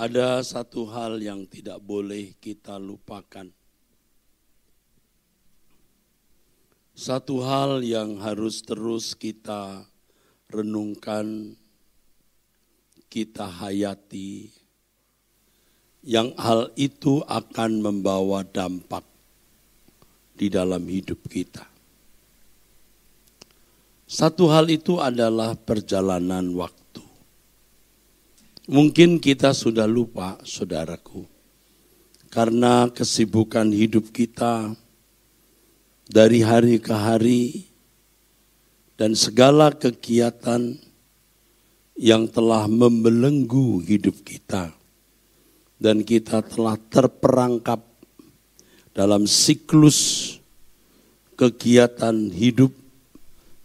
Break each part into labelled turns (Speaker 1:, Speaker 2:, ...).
Speaker 1: Ada satu hal yang tidak boleh kita lupakan. Satu hal yang harus terus kita renungkan, kita hayati, yang hal itu akan membawa dampak di dalam hidup kita. Satu hal itu adalah perjalanan waktu. Mungkin kita sudah lupa, saudaraku, karena kesibukan hidup kita dari hari ke hari dan segala kegiatan yang telah membelenggu hidup kita, dan kita telah terperangkap dalam siklus kegiatan hidup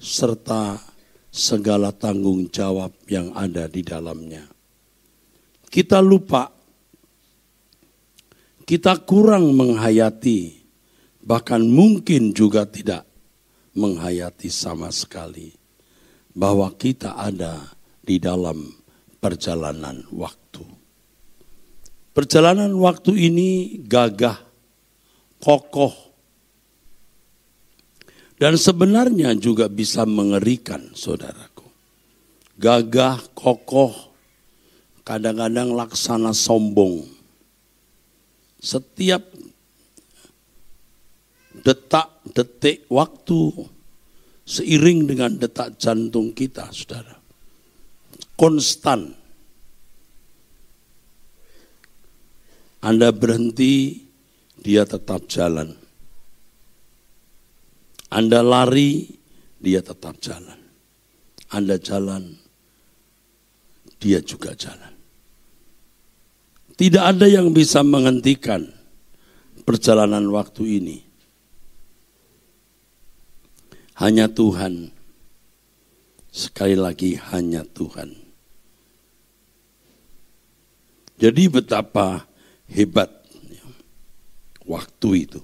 Speaker 1: serta segala tanggung jawab yang ada di dalamnya kita lupa, kita kurang menghayati, bahkan mungkin juga tidak menghayati sama sekali bahwa kita ada di dalam perjalanan waktu. Perjalanan waktu ini gagah, kokoh, dan sebenarnya juga bisa mengerikan saudaraku. Gagah, kokoh, kadang-kadang laksana sombong. Setiap detak-detik waktu seiring dengan detak jantung kita, saudara. Konstan. Anda berhenti, dia tetap jalan. Anda lari, dia tetap jalan. Anda jalan, dia juga jalan. Tidak ada yang bisa menghentikan perjalanan waktu ini. Hanya Tuhan. Sekali lagi hanya Tuhan. Jadi betapa hebat waktu itu.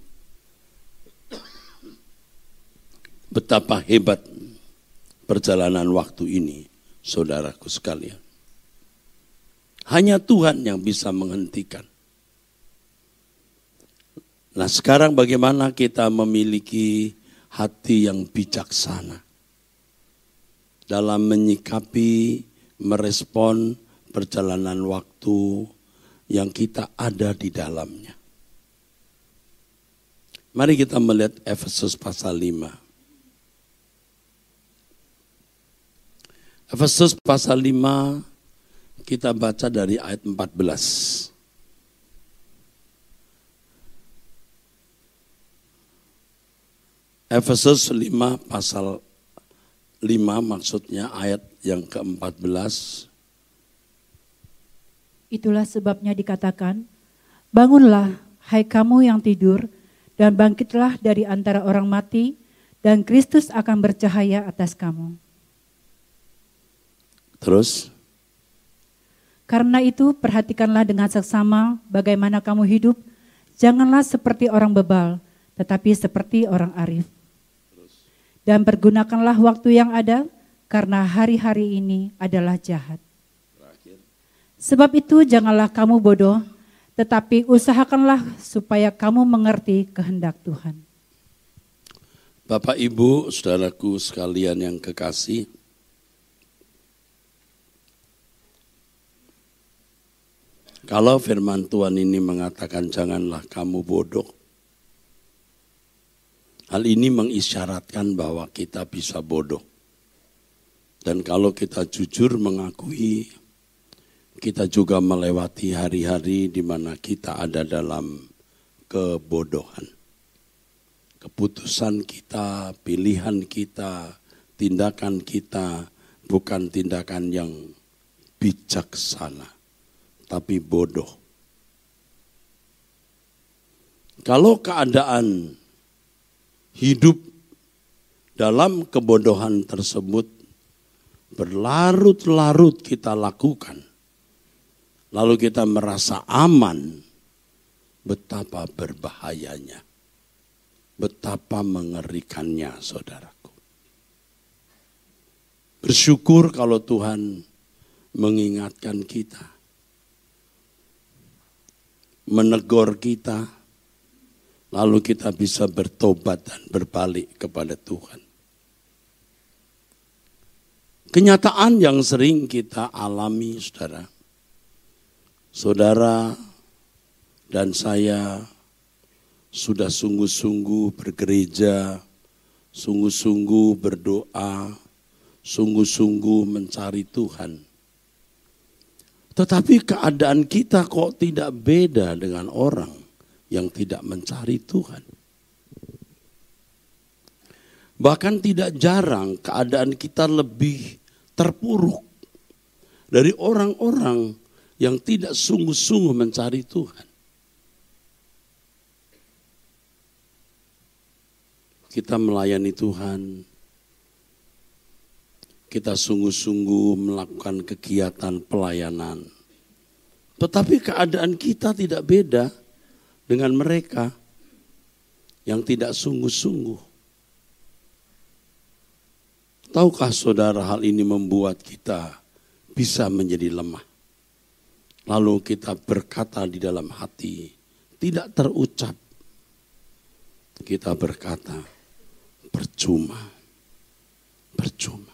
Speaker 1: Betapa hebat perjalanan waktu ini, saudaraku sekalian. Hanya Tuhan yang bisa menghentikan. Nah sekarang bagaimana kita memiliki hati yang bijaksana dalam menyikapi, merespon perjalanan waktu yang kita ada di dalamnya. Mari kita melihat Efesus pasal 5. Efesus pasal 5 kita baca dari ayat 14. Efesus 5 pasal 5 maksudnya ayat yang ke-14.
Speaker 2: Itulah sebabnya dikatakan, bangunlah hai kamu yang tidur dan bangkitlah dari antara orang mati dan Kristus akan bercahaya atas kamu.
Speaker 1: Terus?
Speaker 2: Karena itu perhatikanlah dengan seksama bagaimana kamu hidup. Janganlah seperti orang bebal, tetapi seperti orang arif. Dan pergunakanlah waktu yang ada, karena hari-hari ini adalah jahat. Sebab itu janganlah kamu bodoh, tetapi usahakanlah supaya kamu mengerti kehendak Tuhan.
Speaker 1: Bapak, Ibu, saudaraku sekalian yang kekasih, Kalau firman Tuhan ini mengatakan janganlah kamu bodoh. Hal ini mengisyaratkan bahwa kita bisa bodoh. Dan kalau kita jujur mengakui, kita juga melewati hari-hari di mana kita ada dalam kebodohan. Keputusan kita, pilihan kita, tindakan kita bukan tindakan yang bijaksana tapi bodoh. Kalau keadaan hidup dalam kebodohan tersebut berlarut-larut kita lakukan, lalu kita merasa aman, betapa berbahayanya, betapa mengerikannya, saudaraku. Bersyukur kalau Tuhan mengingatkan kita menegur kita, lalu kita bisa bertobat dan berbalik kepada Tuhan. Kenyataan yang sering kita alami, saudara. Saudara dan saya sudah sungguh-sungguh bergereja, sungguh-sungguh berdoa, sungguh-sungguh mencari Tuhan. Tetapi keadaan kita kok tidak beda dengan orang yang tidak mencari Tuhan. Bahkan tidak jarang keadaan kita lebih terpuruk dari orang-orang yang tidak sungguh-sungguh mencari Tuhan. Kita melayani Tuhan, kita sungguh-sungguh melakukan kegiatan pelayanan. Tetapi keadaan kita tidak beda dengan mereka yang tidak sungguh-sungguh. Tahukah saudara hal ini membuat kita bisa menjadi lemah. Lalu kita berkata di dalam hati, tidak terucap. Kita berkata, percuma, percuma.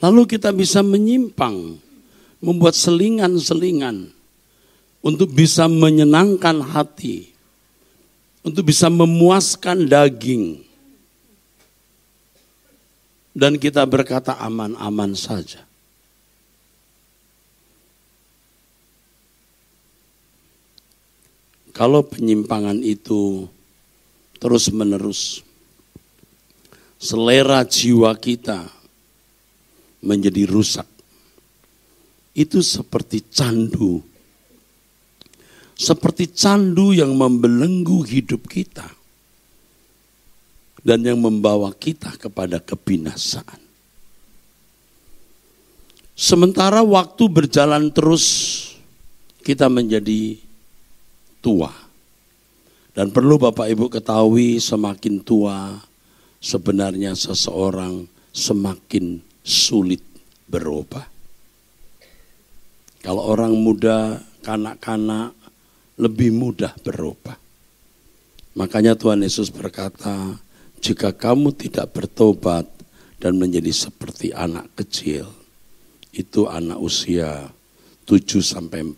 Speaker 1: Lalu kita bisa menyimpang, membuat selingan-selingan untuk bisa menyenangkan hati, untuk bisa memuaskan daging, dan kita berkata aman-aman saja. Kalau penyimpangan itu terus-menerus, selera jiwa kita menjadi rusak. Itu seperti candu. Seperti candu yang membelenggu hidup kita dan yang membawa kita kepada kebinasaan. Sementara waktu berjalan terus, kita menjadi tua. Dan perlu Bapak Ibu ketahui semakin tua sebenarnya seseorang semakin sulit berubah. Kalau orang muda, kanak-kanak lebih mudah berubah. Makanya Tuhan Yesus berkata, jika kamu tidak bertobat dan menjadi seperti anak kecil, itu anak usia 7 sampai 14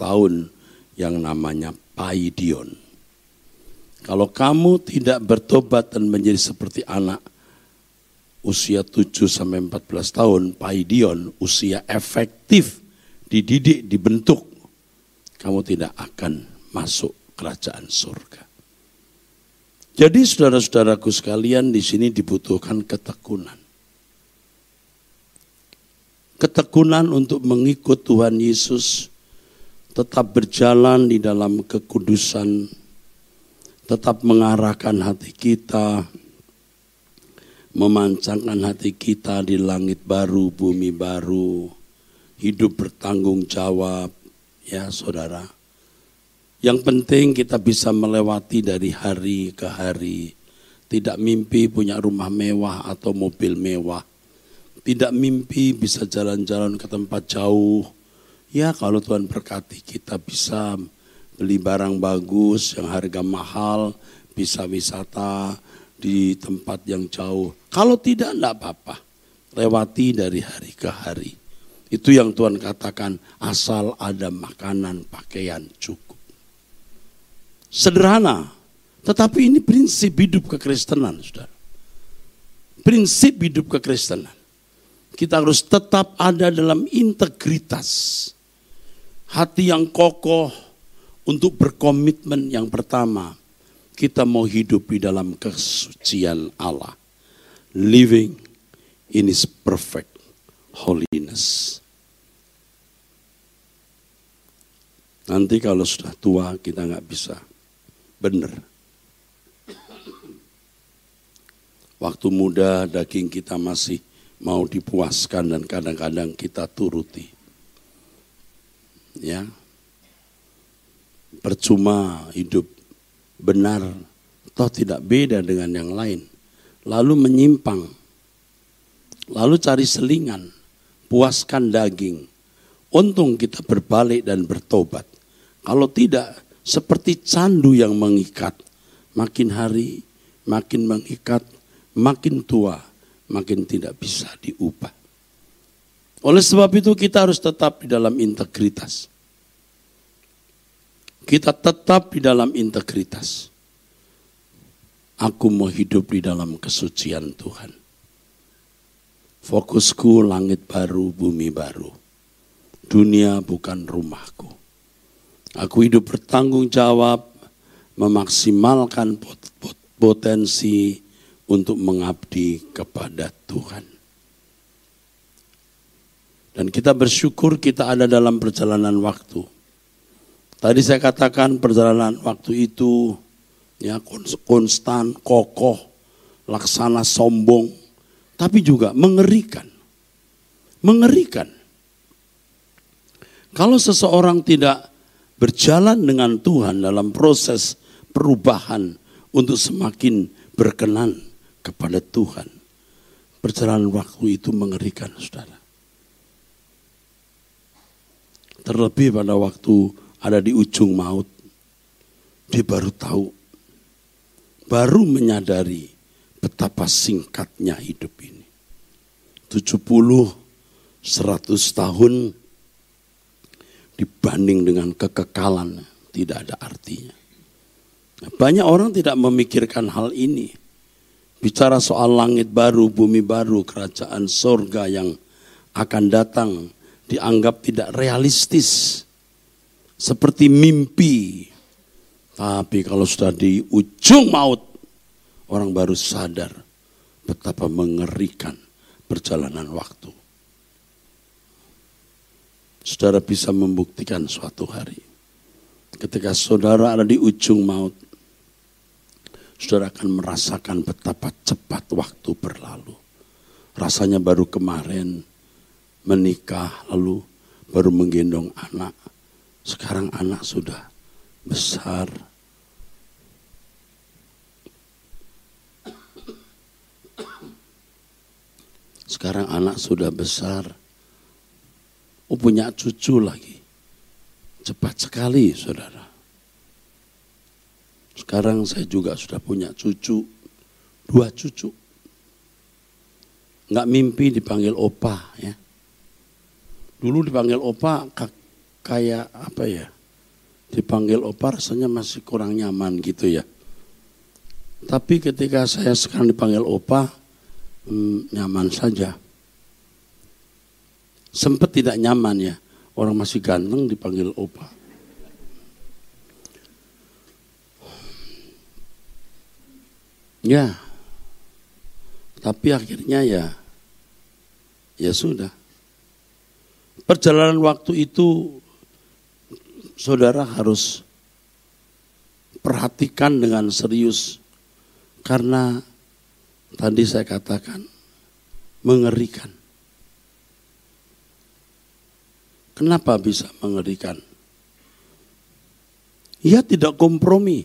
Speaker 1: tahun yang namanya paidion. Kalau kamu tidak bertobat dan menjadi seperti anak usia 7 sampai 14 tahun, paidion, usia efektif, dididik, dibentuk, kamu tidak akan masuk kerajaan surga. Jadi saudara-saudaraku sekalian di sini dibutuhkan ketekunan. Ketekunan untuk mengikut Tuhan Yesus, tetap berjalan di dalam kekudusan, tetap mengarahkan hati kita, memancangkan hati kita di langit baru, bumi baru, hidup bertanggung jawab, ya saudara. Yang penting kita bisa melewati dari hari ke hari. Tidak mimpi punya rumah mewah atau mobil mewah. Tidak mimpi bisa jalan-jalan ke tempat jauh. Ya kalau Tuhan berkati kita bisa beli barang bagus yang harga mahal, bisa wisata di tempat yang jauh. Kalau tidak, tidak apa-apa. Lewati dari hari ke hari. Itu yang Tuhan katakan, asal ada makanan, pakaian cukup. Sederhana, tetapi ini prinsip hidup kekristenan, saudara. Prinsip hidup kekristenan. Kita harus tetap ada dalam integritas. Hati yang kokoh untuk berkomitmen yang pertama. Kita mau hidup di dalam kesucian Allah. Living in his perfect holiness. Nanti kalau sudah tua kita nggak bisa benar. Waktu muda daging kita masih mau dipuaskan dan kadang-kadang kita turuti. Ya. Percuma hidup benar toh tidak beda dengan yang lain. Lalu menyimpang. Lalu cari selingan, puaskan daging untung kita berbalik dan bertobat. Kalau tidak, seperti candu yang mengikat. Makin hari, makin mengikat, makin tua, makin tidak bisa diubah. Oleh sebab itu kita harus tetap di dalam integritas. Kita tetap di dalam integritas. Aku mau hidup di dalam kesucian Tuhan. Fokusku langit baru, bumi baru. Dunia bukan rumahku. Aku hidup bertanggung jawab, memaksimalkan potensi untuk mengabdi kepada Tuhan. Dan kita bersyukur kita ada dalam perjalanan waktu. Tadi saya katakan perjalanan waktu itu ya konstan, kokoh, laksana sombong, tapi juga mengerikan. Mengerikan. Kalau seseorang tidak berjalan dengan Tuhan dalam proses perubahan untuk semakin berkenan kepada Tuhan. Perjalanan waktu itu mengerikan, saudara. Terlebih pada waktu ada di ujung maut, dia baru tahu, baru menyadari betapa singkatnya hidup ini. 70, 100 tahun dibanding dengan kekekalan tidak ada artinya. Banyak orang tidak memikirkan hal ini. Bicara soal langit baru, bumi baru, kerajaan sorga yang akan datang dianggap tidak realistis. Seperti mimpi. Tapi kalau sudah di ujung maut, orang baru sadar betapa mengerikan perjalanan waktu. Saudara bisa membuktikan suatu hari. Ketika saudara ada di ujung maut, saudara akan merasakan betapa cepat waktu berlalu. Rasanya baru kemarin menikah, lalu baru menggendong anak. Sekarang anak sudah besar. Sekarang anak sudah besar. Oh punya cucu lagi. Cepat sekali saudara. Sekarang saya juga sudah punya cucu. Dua cucu. Nggak mimpi dipanggil opa ya. Dulu dipanggil opa kayak apa ya? Dipanggil opa rasanya masih kurang nyaman gitu ya. Tapi ketika saya sekarang dipanggil opa, hmm, nyaman saja. Sempat tidak nyaman ya, orang masih ganteng dipanggil opa. Ya, tapi akhirnya ya, ya sudah. Perjalanan waktu itu saudara harus perhatikan dengan serius karena tadi saya katakan mengerikan. Kenapa bisa mengerikan? Ia tidak kompromi.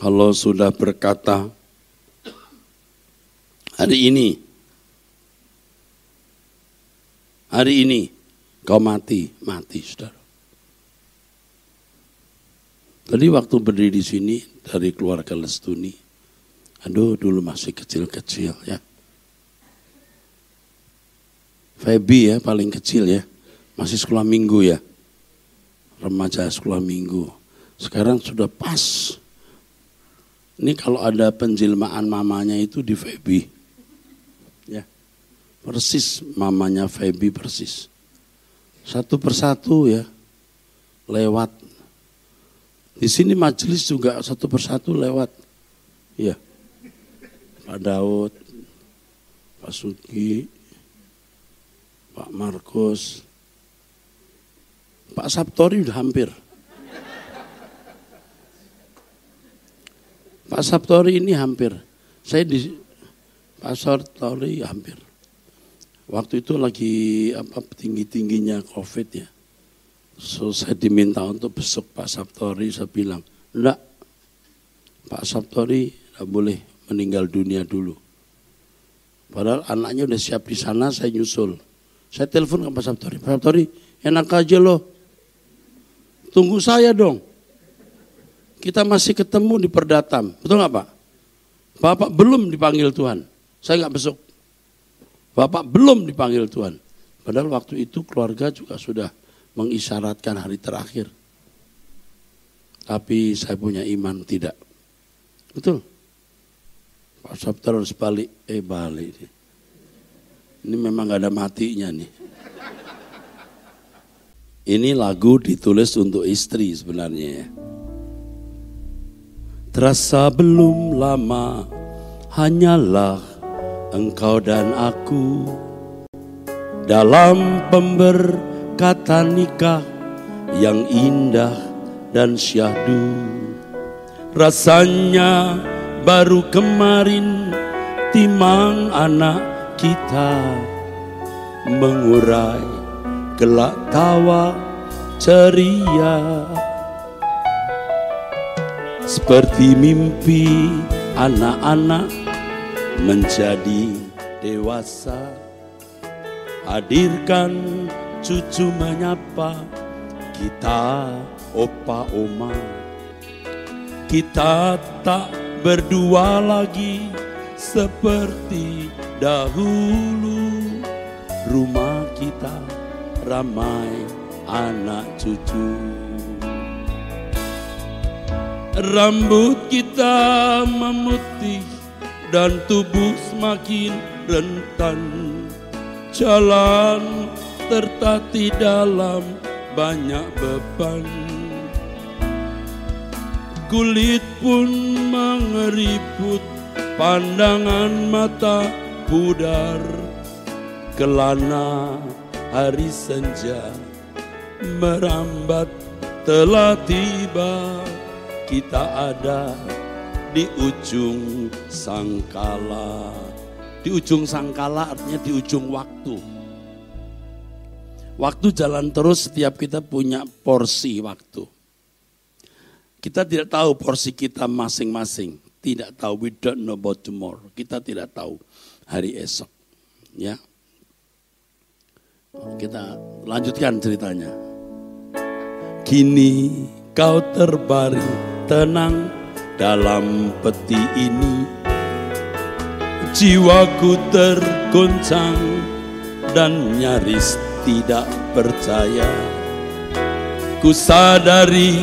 Speaker 1: Kalau sudah berkata hari ini Hari ini kau mati, mati saudara. Tadi waktu berdiri di sini dari keluarga Lestuni, aduh dulu masih kecil-kecil ya. Febi ya paling kecil ya, masih sekolah minggu ya. Remaja sekolah minggu. Sekarang sudah pas. Ini kalau ada penjelmaan mamanya itu di Febi. Persis mamanya Feby persis. Satu persatu ya lewat. Di sini majelis juga satu persatu lewat. Ya. Pak Daud, Pak Suki, Pak Markus, Pak Sabtori udah hampir. Pak Sabtori ini hampir. Saya di Pak Sabtori hampir. Waktu itu lagi apa tinggi-tingginya COVID ya. So saya diminta untuk besok Pak Sabtori, saya bilang, enggak, Pak Sabtori tidak boleh meninggal dunia dulu. Padahal anaknya udah siap di sana, saya nyusul. Saya telepon ke Pak Sabtori. Pak Sabtori, enak aja loh. Tunggu saya dong. Kita masih ketemu di perdatam. Betul nggak Pak? Bapak belum dipanggil Tuhan. Saya nggak besok. Bapak belum dipanggil Tuhan. Padahal waktu itu keluarga juga sudah mengisyaratkan hari terakhir. Tapi saya punya iman tidak. Betul. Pak Sabtar harus balik. Eh balik. Ini memang gak ada matinya nih. Ini lagu ditulis untuk istri sebenarnya ya. Terasa belum lama hanyalah engkau dan aku dalam pemberkatan nikah yang indah dan syahdu. Rasanya baru kemarin timang anak kita mengurai gelak tawa ceria seperti mimpi anak-anak menjadi dewasa. Hadirkan cucu menyapa kita opa oma. Kita tak berdua lagi seperti dahulu. Rumah kita ramai anak cucu. Rambut kita memutih dan tubuh semakin rentan. Jalan tertati dalam banyak beban. Kulit pun mengeriput pandangan mata pudar. Kelana hari senja merambat telah tiba. Kita ada di ujung sangkala Di ujung sangkala artinya di ujung waktu Waktu jalan terus setiap kita punya porsi waktu. Kita tidak tahu porsi kita masing-masing. Tidak tahu, we don't know about tomorrow. Kita tidak tahu hari esok. Ya, kita lanjutkan ceritanya. Kini kau terbaring tenang dalam peti ini. Jiwaku tergoncang dan nyaris tidak percaya. Ku sadari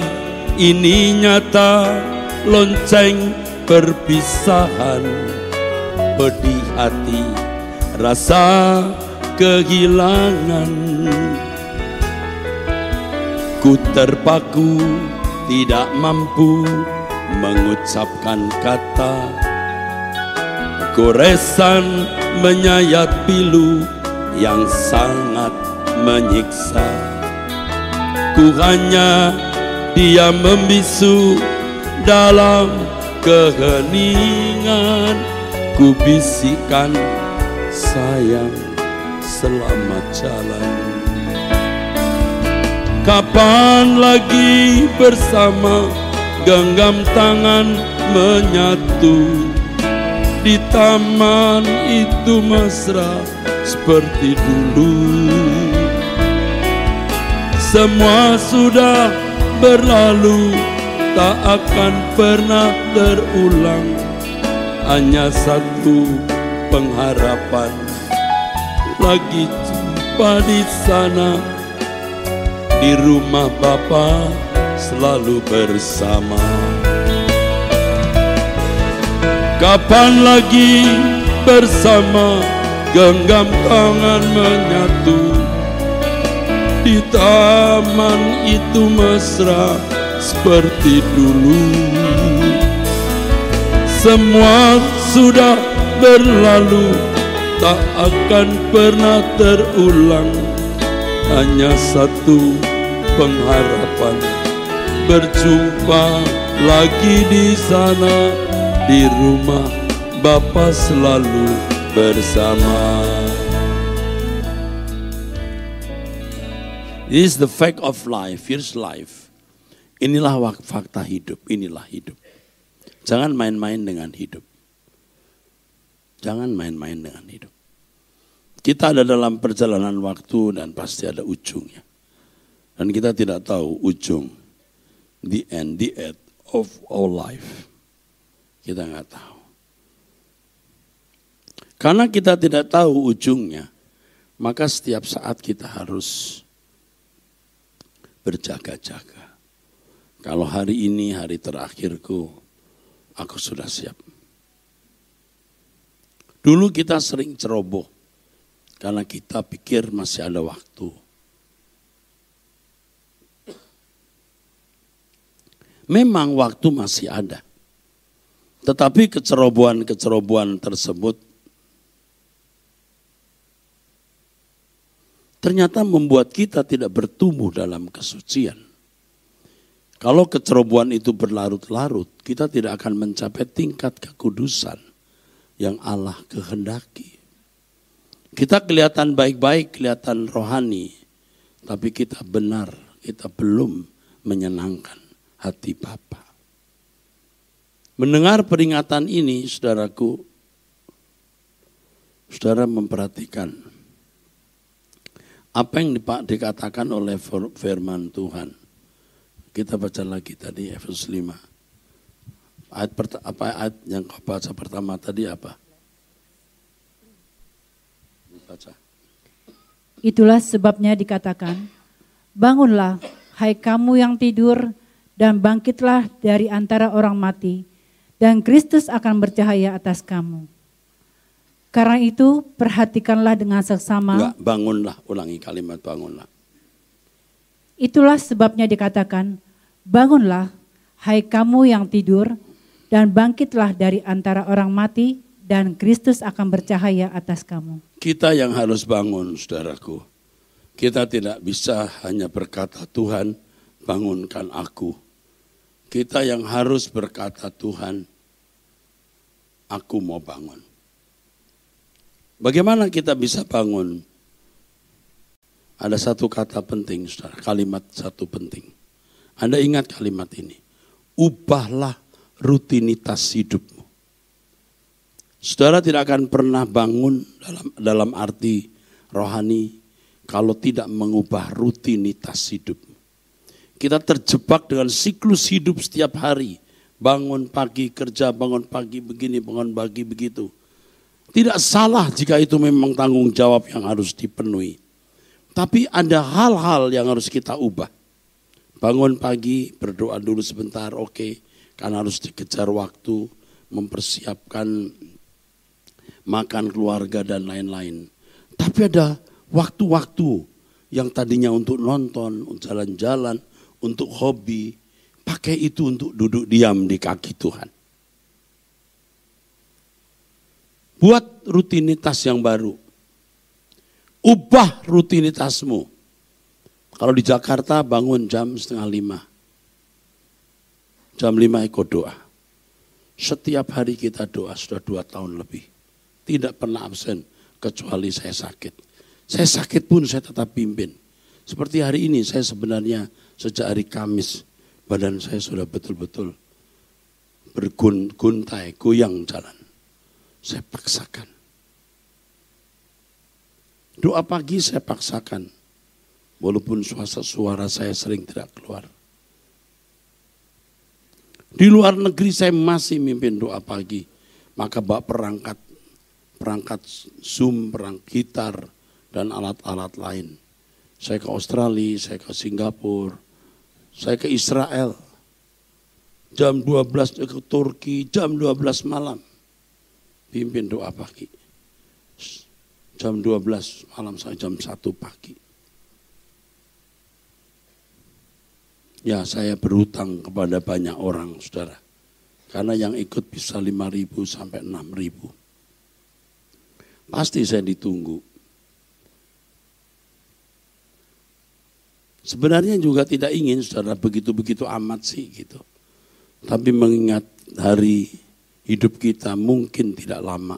Speaker 1: ini nyata lonceng perpisahan. Pedih hati rasa kehilangan. Ku terpaku tidak mampu mengucapkan kata Goresan menyayat pilu yang sangat menyiksa. Ku hanya diam membisu dalam keheningan. Ku bisikan sayang selamat jalan. Kapan lagi bersama genggam tangan menyatu. Di taman itu mesra seperti dulu. Semua sudah berlalu Tak akan pernah terulang Hanya satu pengharapan. Lagi jumpa di sana Di rumah Bapa selalu bersama. Kapan lagi bersama Genggam tangan menyatu. Di taman itu mesra seperti dulu. Semua sudah berlalu tak akan pernah terulang. Hanya satu pengharapan Berjumpa lagi di sana Di rumah Bapa selalu bersama This is the fact of life. Here's life. Inilah fakta hidup. Inilah hidup. Jangan main-main dengan hidup. Jangan main-main dengan hidup. Kita ada dalam perjalanan waktu dan pasti ada ujungnya. Dan kita tidak tahu ujung, the end, the end of our life. Kita nggak tahu. Karena kita tidak tahu ujungnya, maka setiap saat kita harus berjaga-jaga. Kalau hari ini hari terakhirku, aku sudah siap. Dulu kita sering ceroboh karena kita pikir masih ada waktu. Memang waktu masih ada. Tetapi kecerobohan-kecerobohan tersebut ternyata membuat kita tidak bertumbuh dalam kesucian. Kalau kecerobohan itu berlarut-larut, kita tidak akan mencapai tingkat kekudusan yang Allah kehendaki. Kita kelihatan baik-baik, kelihatan rohani, tapi kita benar, kita belum menyenangkan hati Bapa. Mendengar peringatan ini, saudaraku, saudara memperhatikan apa yang dikatakan oleh firman Tuhan. Kita baca lagi tadi Efesus 5. Ayat apa ayat yang kau baca pertama tadi apa?
Speaker 2: Baca. Itulah sebabnya dikatakan, bangunlah hai kamu yang tidur dan bangkitlah dari antara orang mati dan Kristus akan bercahaya atas kamu. Karena itu perhatikanlah dengan seksama.
Speaker 1: Enggak, bangunlah, ulangi kalimat bangunlah.
Speaker 2: Itulah sebabnya dikatakan, bangunlah hai kamu yang tidur dan bangkitlah dari antara orang mati dan Kristus akan bercahaya atas kamu.
Speaker 1: Kita yang harus bangun saudaraku. Kita tidak bisa hanya berkata Tuhan bangunkan aku. Kita yang harus berkata Tuhan aku mau bangun. Bagaimana kita bisa bangun? Ada satu kata penting, saudara. Kalimat satu penting. Anda ingat kalimat ini. Ubahlah rutinitas hidupmu. Saudara tidak akan pernah bangun dalam dalam arti rohani kalau tidak mengubah rutinitas hidupmu. Kita terjebak dengan siklus hidup setiap hari. Bangun pagi kerja, bangun pagi begini, bangun pagi begitu tidak salah jika itu memang tanggung jawab yang harus dipenuhi. Tapi ada hal-hal yang harus kita ubah. Bangun pagi, berdoa dulu sebentar, oke. Okay. Karena harus dikejar waktu, mempersiapkan makan keluarga dan lain-lain. Tapi ada waktu-waktu yang tadinya untuk nonton, jalan-jalan, untuk hobi. Pakai itu untuk duduk diam di kaki Tuhan. Buat rutinitas yang baru. Ubah rutinitasmu. Kalau di Jakarta bangun jam setengah lima. Jam lima ikut doa. Setiap hari kita doa sudah dua tahun lebih. Tidak pernah absen kecuali saya sakit. Saya sakit pun saya tetap pimpin. Seperti hari ini saya sebenarnya sejak hari Kamis badan saya sudah betul-betul berguntai, goyang jalan. Saya paksakan. Doa pagi saya paksakan. Walaupun suara, suara saya sering tidak keluar. Di luar negeri saya masih mimpin doa pagi. Maka bak perangkat, perangkat Zoom, perang gitar, dan alat-alat lain. Saya ke Australia, saya ke Singapura, saya ke Israel. Jam 12 ke Turki, jam 12 malam pimpin doa pagi. Jam 12 malam sampai jam 1 pagi. Ya saya berhutang kepada banyak orang saudara. Karena yang ikut bisa 5 ribu sampai 6 ribu. Pasti saya ditunggu. Sebenarnya juga tidak ingin saudara begitu-begitu amat sih gitu. Tapi mengingat hari hidup kita mungkin tidak lama.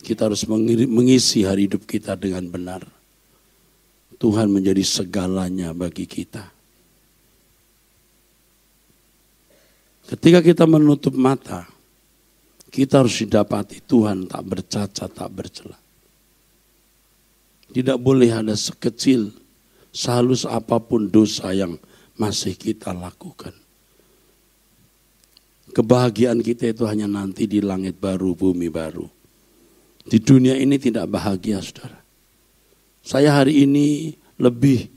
Speaker 1: Kita harus mengisi hari hidup kita dengan benar. Tuhan menjadi segalanya bagi kita. Ketika kita menutup mata, kita harus didapati Tuhan tak bercacat, tak bercela. Tidak boleh ada sekecil, sehalus apa pun dosa yang masih kita lakukan. Kebahagiaan kita itu hanya nanti di langit baru, bumi baru. Di dunia ini tidak bahagia, saudara. Saya hari ini lebih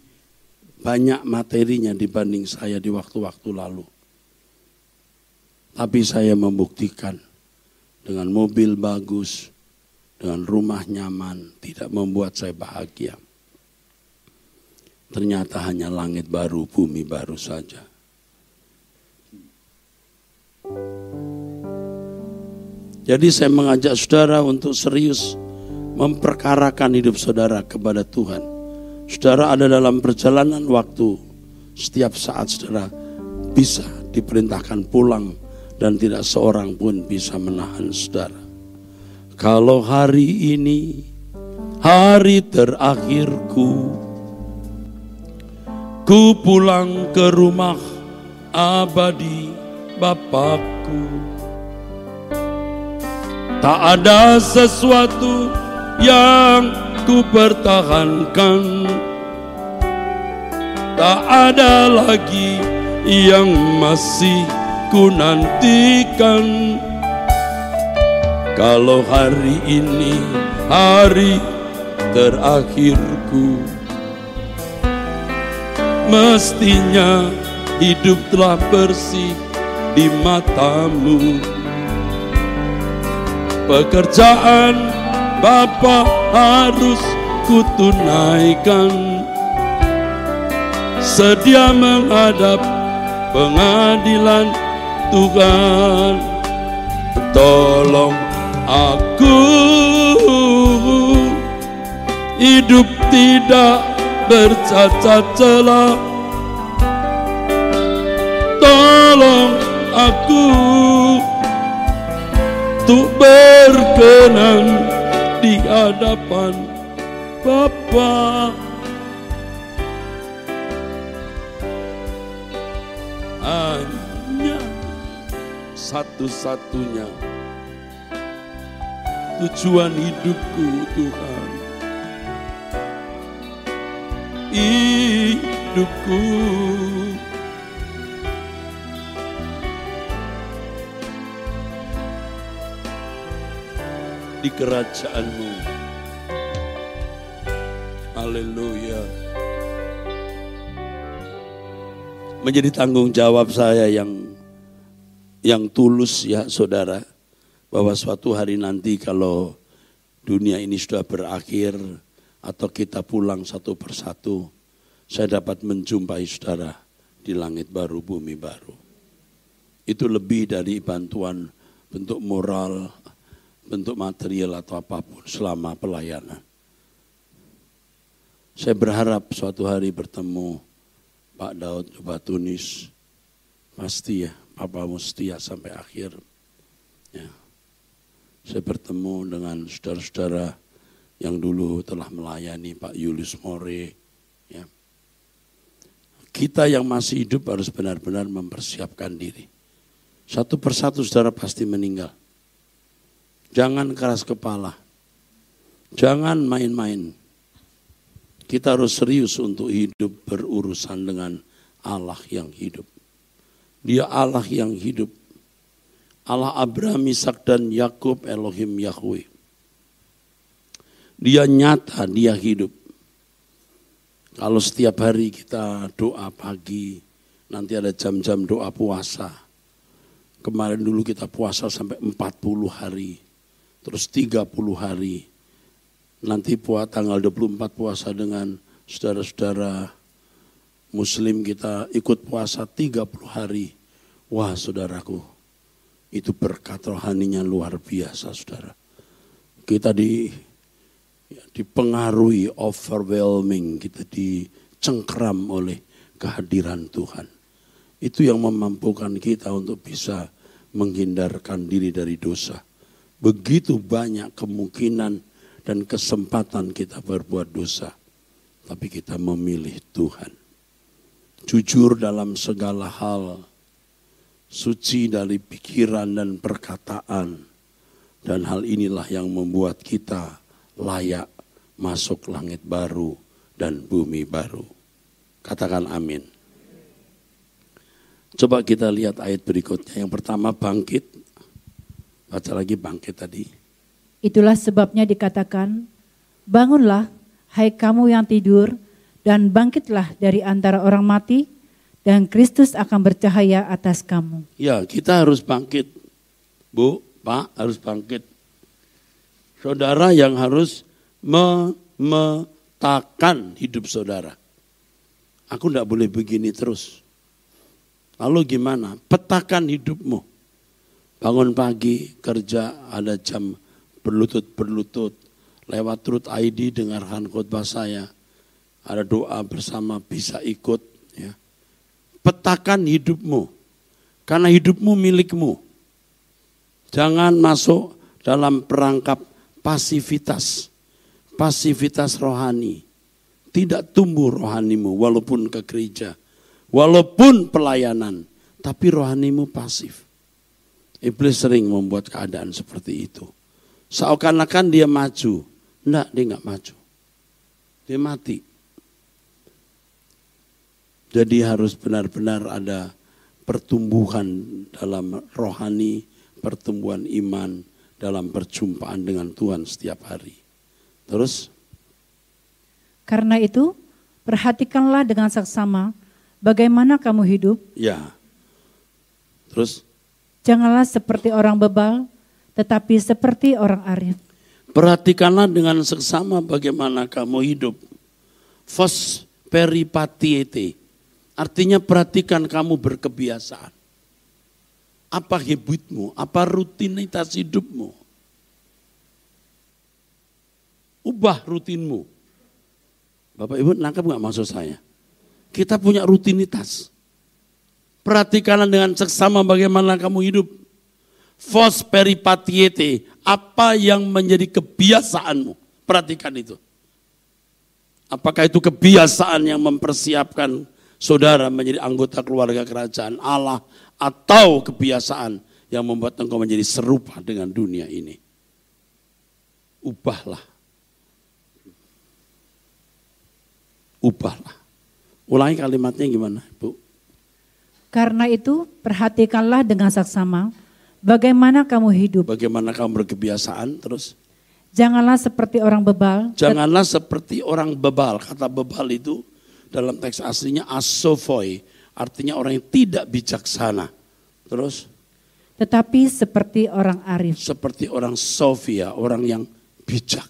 Speaker 1: banyak materinya dibanding saya di waktu-waktu lalu. Tapi saya membuktikan dengan mobil bagus, dengan rumah nyaman, tidak membuat saya bahagia. Ternyata hanya langit baru, bumi baru saja. Jadi saya mengajak saudara untuk serius memperkarakan hidup saudara kepada Tuhan. Saudara ada dalam perjalanan waktu, setiap saat saudara bisa diperintahkan pulang dan tidak seorang pun bisa menahan saudara. Kalau hari ini hari terakhirku, ku pulang ke rumah abadi Bapakku. Tak ada sesuatu yang ku pertahankan Tak ada lagi yang masih ku nantikan Kalau hari ini hari terakhirku Mestinya hidup telah bersih di matamu. Pekerjaan Bapa harus kutunaikan. Sedia menghadap pengadilan Tuhan. Tolong aku. Hidup tidak bercacat celah Tolong aku untuk berkenan di hadapan Bapa. Hanya satu-satunya tujuan hidupku Tuhan. Hidupku di kerajaanmu. Haleluya. Menjadi tanggung jawab saya yang yang tulus ya saudara. Bahwa suatu hari nanti kalau dunia ini sudah berakhir atau kita pulang satu persatu, saya dapat menjumpai saudara di langit baru, bumi baru. Itu lebih dari bantuan bentuk moral, bentuk material atau apa pun selama pelayanan. Saya berharap suatu hari bertemu Pak Daud Coba Tunis. Pasti ya, Papa Mustia sampai akhir. Ya. Saya bertemu dengan saudara-saudara yang dulu telah melayani Pak Yulius More. Ya. Kita yang masih hidup harus benar-benar mempersiapkan diri. Satu persatu saudara pasti meninggal. Jangan keras kepala. Jangan main-main. Kita harus serius untuk hidup berurusan dengan Allah yang hidup. Dia Allah yang hidup. Allah Abraham, Ishak dan Yakub Elohim Yahweh. Dia nyata, dia hidup. Kalau setiap hari kita doa pagi, nanti ada jam-jam doa puasa. Kemarin dulu kita puasa sampai 40 hari terus 30 hari. Nanti puasa tanggal 24 puasa dengan saudara-saudara muslim kita ikut puasa 30 hari. Wah saudaraku, itu berkat rohaninya luar biasa saudara. Kita di dipengaruhi, overwhelming, kita dicengkram oleh kehadiran Tuhan. Itu yang memampukan kita untuk bisa menghindarkan diri dari dosa begitu banyak kemungkinan dan kesempatan kita berbuat dosa. Tapi kita memilih Tuhan. Jujur dalam segala hal. Suci dari pikiran dan perkataan. Dan hal inilah yang membuat kita layak masuk langit baru dan bumi baru. Katakan amin. Coba kita lihat ayat berikutnya. Yang pertama bangkit. Baca lagi bangkit tadi.
Speaker 2: Itulah sebabnya dikatakan, bangunlah hai kamu yang tidur dan bangkitlah dari antara orang mati dan Kristus akan bercahaya atas kamu.
Speaker 1: Ya kita harus bangkit. Bu, Pak harus bangkit. Saudara yang harus memetakan hidup saudara. Aku tidak boleh begini terus. Lalu gimana? Petakan hidupmu. Bangun pagi, kerja, ada jam berlutut-berlutut. Lewat Truth ID dengarkan khotbah saya. Ada doa bersama bisa ikut. Ya. Petakan hidupmu. Karena hidupmu milikmu. Jangan masuk dalam perangkap pasivitas. Pasivitas rohani. Tidak tumbuh rohanimu walaupun ke gereja Walaupun pelayanan, tapi rohanimu pasif. Iblis sering membuat keadaan seperti itu. Seakan-akan dia maju. Enggak, dia enggak maju. Dia mati. Jadi harus benar-benar ada pertumbuhan dalam rohani, pertumbuhan iman dalam perjumpaan dengan Tuhan setiap hari. Terus?
Speaker 2: Karena itu, perhatikanlah dengan saksama Bagaimana kamu hidup?
Speaker 1: Ya. Terus?
Speaker 2: Janganlah seperti orang bebal, tetapi seperti orang arif.
Speaker 1: Perhatikanlah dengan seksama bagaimana kamu hidup. Fos peripatiete. Artinya perhatikan kamu berkebiasaan. Apa habitmu? Apa rutinitas hidupmu? Ubah rutinmu. Bapak Ibu nangkep nggak maksud saya? Kita punya rutinitas. Perhatikanlah dengan seksama bagaimana kamu hidup. Fos peripatiete, apa yang menjadi kebiasaanmu. Perhatikan itu. Apakah itu kebiasaan yang mempersiapkan saudara menjadi anggota keluarga kerajaan Allah atau kebiasaan yang membuat engkau menjadi serupa dengan dunia ini. Ubahlah. Ubahlah. Ulangi kalimatnya gimana, Bu?
Speaker 2: Karena itu perhatikanlah dengan saksama bagaimana kamu hidup.
Speaker 1: Bagaimana kamu berkebiasaan terus?
Speaker 2: Janganlah seperti orang bebal.
Speaker 1: Janganlah seperti orang bebal. Kata bebal itu dalam teks aslinya asofoi. Artinya orang yang tidak bijaksana. Terus?
Speaker 2: Tetapi seperti orang arif.
Speaker 1: Seperti orang sofia, orang yang bijak.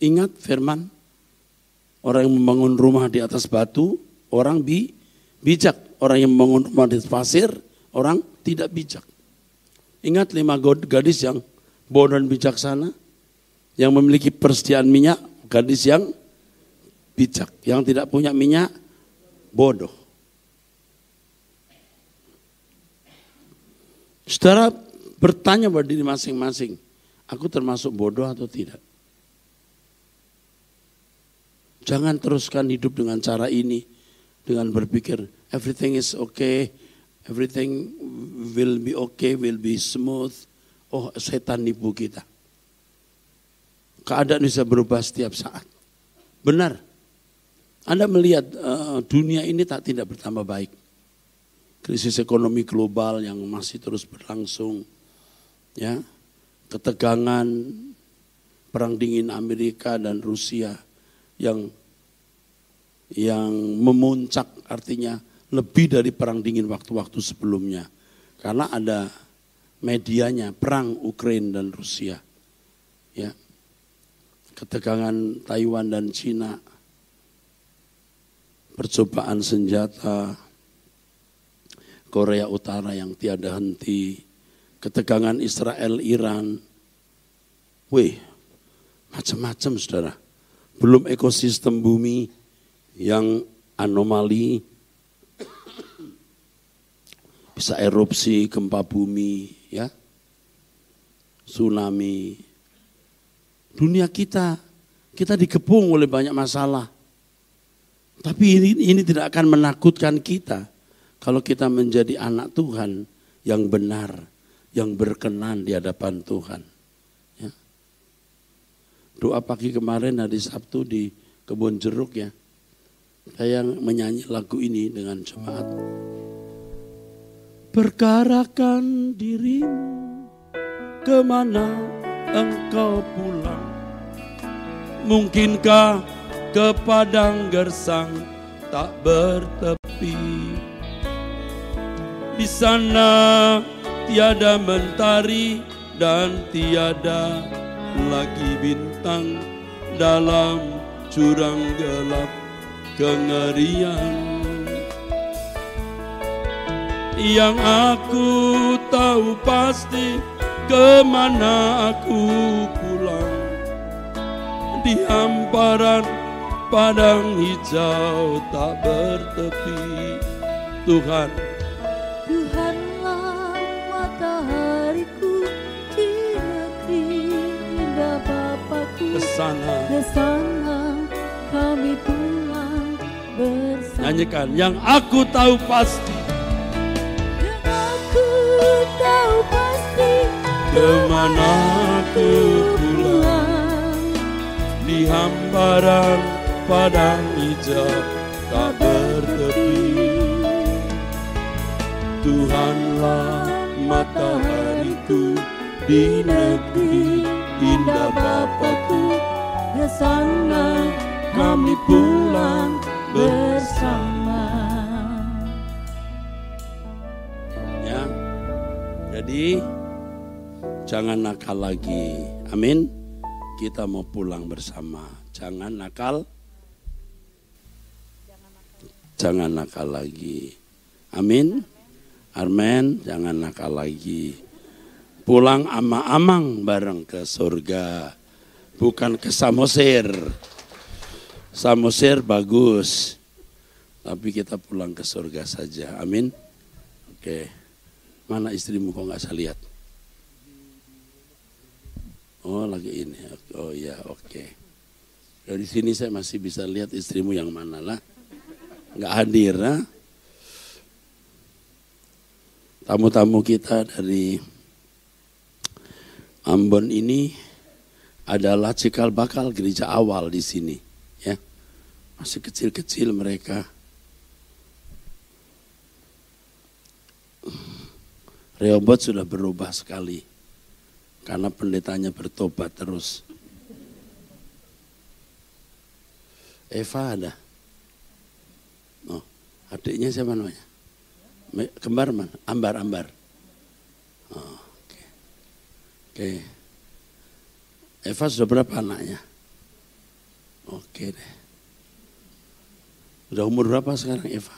Speaker 1: Ingat firman Orang yang membangun rumah di atas batu, orang bi, bijak. Orang yang membangun rumah di atas pasir, orang tidak bijak. Ingat lima gadis yang bodoh dan bijaksana, yang memiliki persediaan minyak, gadis yang bijak. Yang tidak punya minyak, bodoh. Saudara bertanya pada diri masing-masing, aku termasuk bodoh atau tidak? Jangan teruskan hidup dengan cara ini. Dengan berpikir everything is okay, everything will be okay, will be smooth. Oh setan nipu kita. Keadaan bisa berubah setiap saat. Benar. Anda melihat uh, dunia ini tak tidak bertambah baik. Krisis ekonomi global yang masih terus berlangsung. Ya, ketegangan perang dingin Amerika dan Rusia yang yang memuncak artinya lebih dari perang dingin waktu-waktu sebelumnya. Karena ada medianya perang Ukraina dan Rusia. Ya. Ketegangan Taiwan dan Cina. Percobaan senjata Korea Utara yang tiada henti. Ketegangan Israel Iran. Wih, macam-macam saudara belum ekosistem bumi yang anomali, bisa erupsi, gempa bumi, ya, tsunami. Dunia kita, kita dikepung oleh banyak masalah. Tapi ini, ini tidak akan menakutkan kita kalau kita menjadi anak Tuhan yang benar, yang berkenan di hadapan Tuhan. doa pagi kemarin hari Sabtu di kebun jeruk ya. Saya menyanyi lagu ini dengan jemaat. Perkarakan dirimu ke mana engkau pulang. Mungkinkah ke padang gersang tak bertepi. Di sana. Tiada mentari dan tiada lagi bintang dalam curang gelap kengerian. Yang aku tahu pasti ke mana aku pulang. Di hamparan padang hijau tak bertepi Tuhan
Speaker 3: Ke
Speaker 1: sana
Speaker 3: ke sana kami pulang bersama.
Speaker 1: Nyanyikan yang aku tahu pasti.
Speaker 3: Yang aku tahu pasti
Speaker 1: ke mana aku pulang? Di hamparan padang hijau tak bertepi. Tuhanlah matahariku di negeri indah Bapakku
Speaker 3: sana
Speaker 1: kami pulang
Speaker 3: bersama
Speaker 1: ya. Jadi jangan nakal lagi. Amin. Kita mau pulang bersama. Jangan nakal. Jangan nakal lagi. Amin. Amin. Jangan nakal lagi. Pulang ama-amang bareng ke surga. Bukan ke Samosir. Samosir bagus. Tapi kita pulang ke surga saja. Amin. Oke. Mana istrimu kok nggak saya lihat? Oh lagi ini. Oh iya oke. Dari sini saya masih bisa lihat istrimu yang mana lah. Nggak hadir lah. Tamu-tamu kita dari Ambon ini adalah cikal bakal gereja awal di sini. Ya, masih kecil-kecil mereka. Rehoboth sudah berubah sekali karena pendetanya bertobat terus. Eva ada. Oh, adiknya siapa namanya? Kembar mana? Ambar, Ambar. Oh, oke. Oke. Eva sudah berapa anaknya? Oke deh. Udah umur berapa sekarang Eva?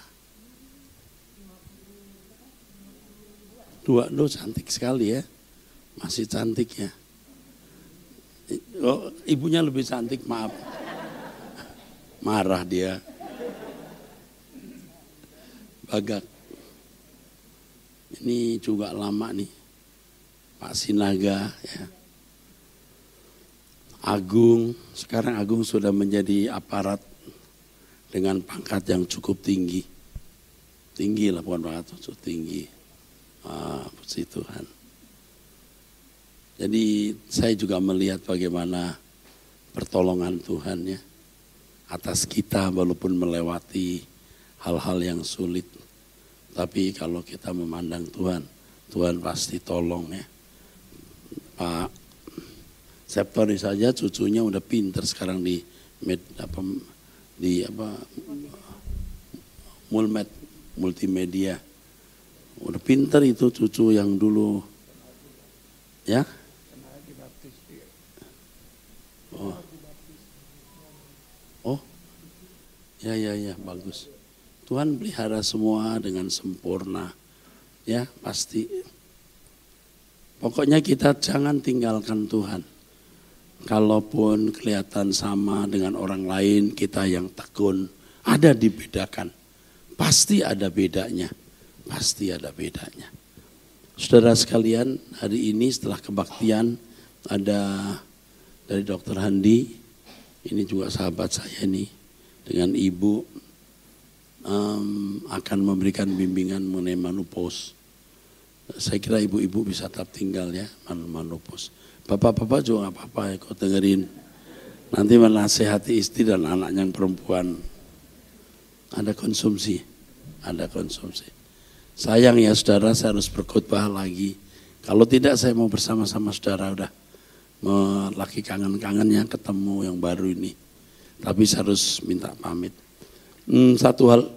Speaker 1: Dua, lo cantik sekali ya. Masih cantik ya. Oh, ibunya lebih cantik, maaf. Marah dia. Bagak. Ini juga lama nih. Pak Sinaga ya. Agung, sekarang Agung sudah menjadi aparat dengan pangkat yang cukup tinggi. Tinggi lah, bukan pangkat cukup tinggi. Ah, puji Tuhan. Jadi saya juga melihat bagaimana pertolongan Tuhan ya atas kita walaupun melewati hal-hal yang sulit. Tapi kalau kita memandang Tuhan, Tuhan pasti tolong ya. Pak Septori saja cucunya udah pinter sekarang di med, apa di apa mulmed multimedia. Udah pinter itu cucu yang dulu ya. Oh. Oh. Ya ya ya bagus. Tuhan pelihara semua dengan sempurna. Ya, pasti. Pokoknya kita jangan tinggalkan Tuhan. Kalaupun kelihatan sama dengan orang lain, kita yang tekun, ada dibedakan. Pasti ada bedanya. Pasti ada bedanya. Saudara sekalian, hari ini setelah kebaktian ada dari Dokter Handi, ini juga sahabat saya nih, dengan Ibu um, akan memberikan bimbingan mengenai manupos. Saya kira ibu-ibu bisa tetap tinggal ya, man manupos. Bapak-bapak juga nggak apa-apa kau dengerin. Nanti menasehati istri dan anak yang perempuan. Ada konsumsi, ada konsumsi. Sayang ya saudara, saya harus berkhotbah lagi. Kalau tidak saya mau bersama-sama saudara udah lagi kangen-kangennya ketemu yang baru ini. Tapi saya harus minta pamit. Hmm, satu hal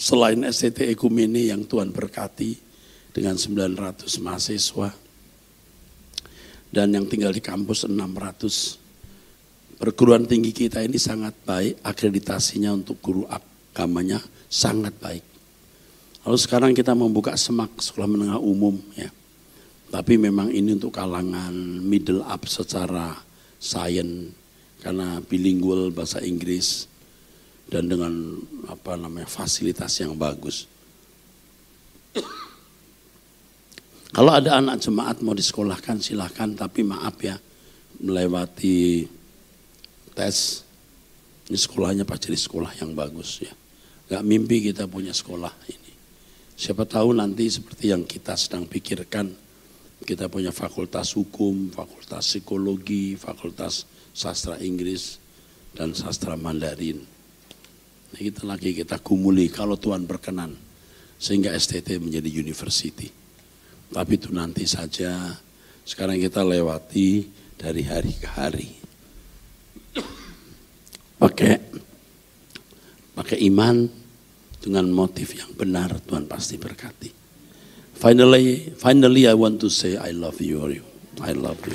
Speaker 1: selain STT Ekumene yang Tuhan berkati dengan 900 mahasiswa dan yang tinggal di kampus 600. Perguruan tinggi kita ini sangat baik, akreditasinya untuk guru agamanya sangat baik. Lalu sekarang kita membuka semak sekolah menengah umum ya. Tapi memang ini untuk kalangan middle up secara sains karena bilingual bahasa Inggris dan dengan apa namanya fasilitas yang bagus. Kalau ada anak jemaat mau disekolahkan silahkan tapi maaf ya melewati tes ini sekolahnya pasti di sekolah yang bagus ya. Gak mimpi kita punya sekolah ini. Siapa tahu nanti seperti yang kita sedang pikirkan kita punya fakultas hukum, fakultas psikologi, fakultas sastra Inggris, dan sastra Mandarin. Nah, kita lagi kita kumuli kalau Tuhan berkenan sehingga STT menjadi university. Tapi itu nanti saja. Sekarang kita lewati dari hari ke hari. Pakai pakai iman dengan motif yang benar Tuhan pasti berkati. Finally, finally I want to say I love you. I love you.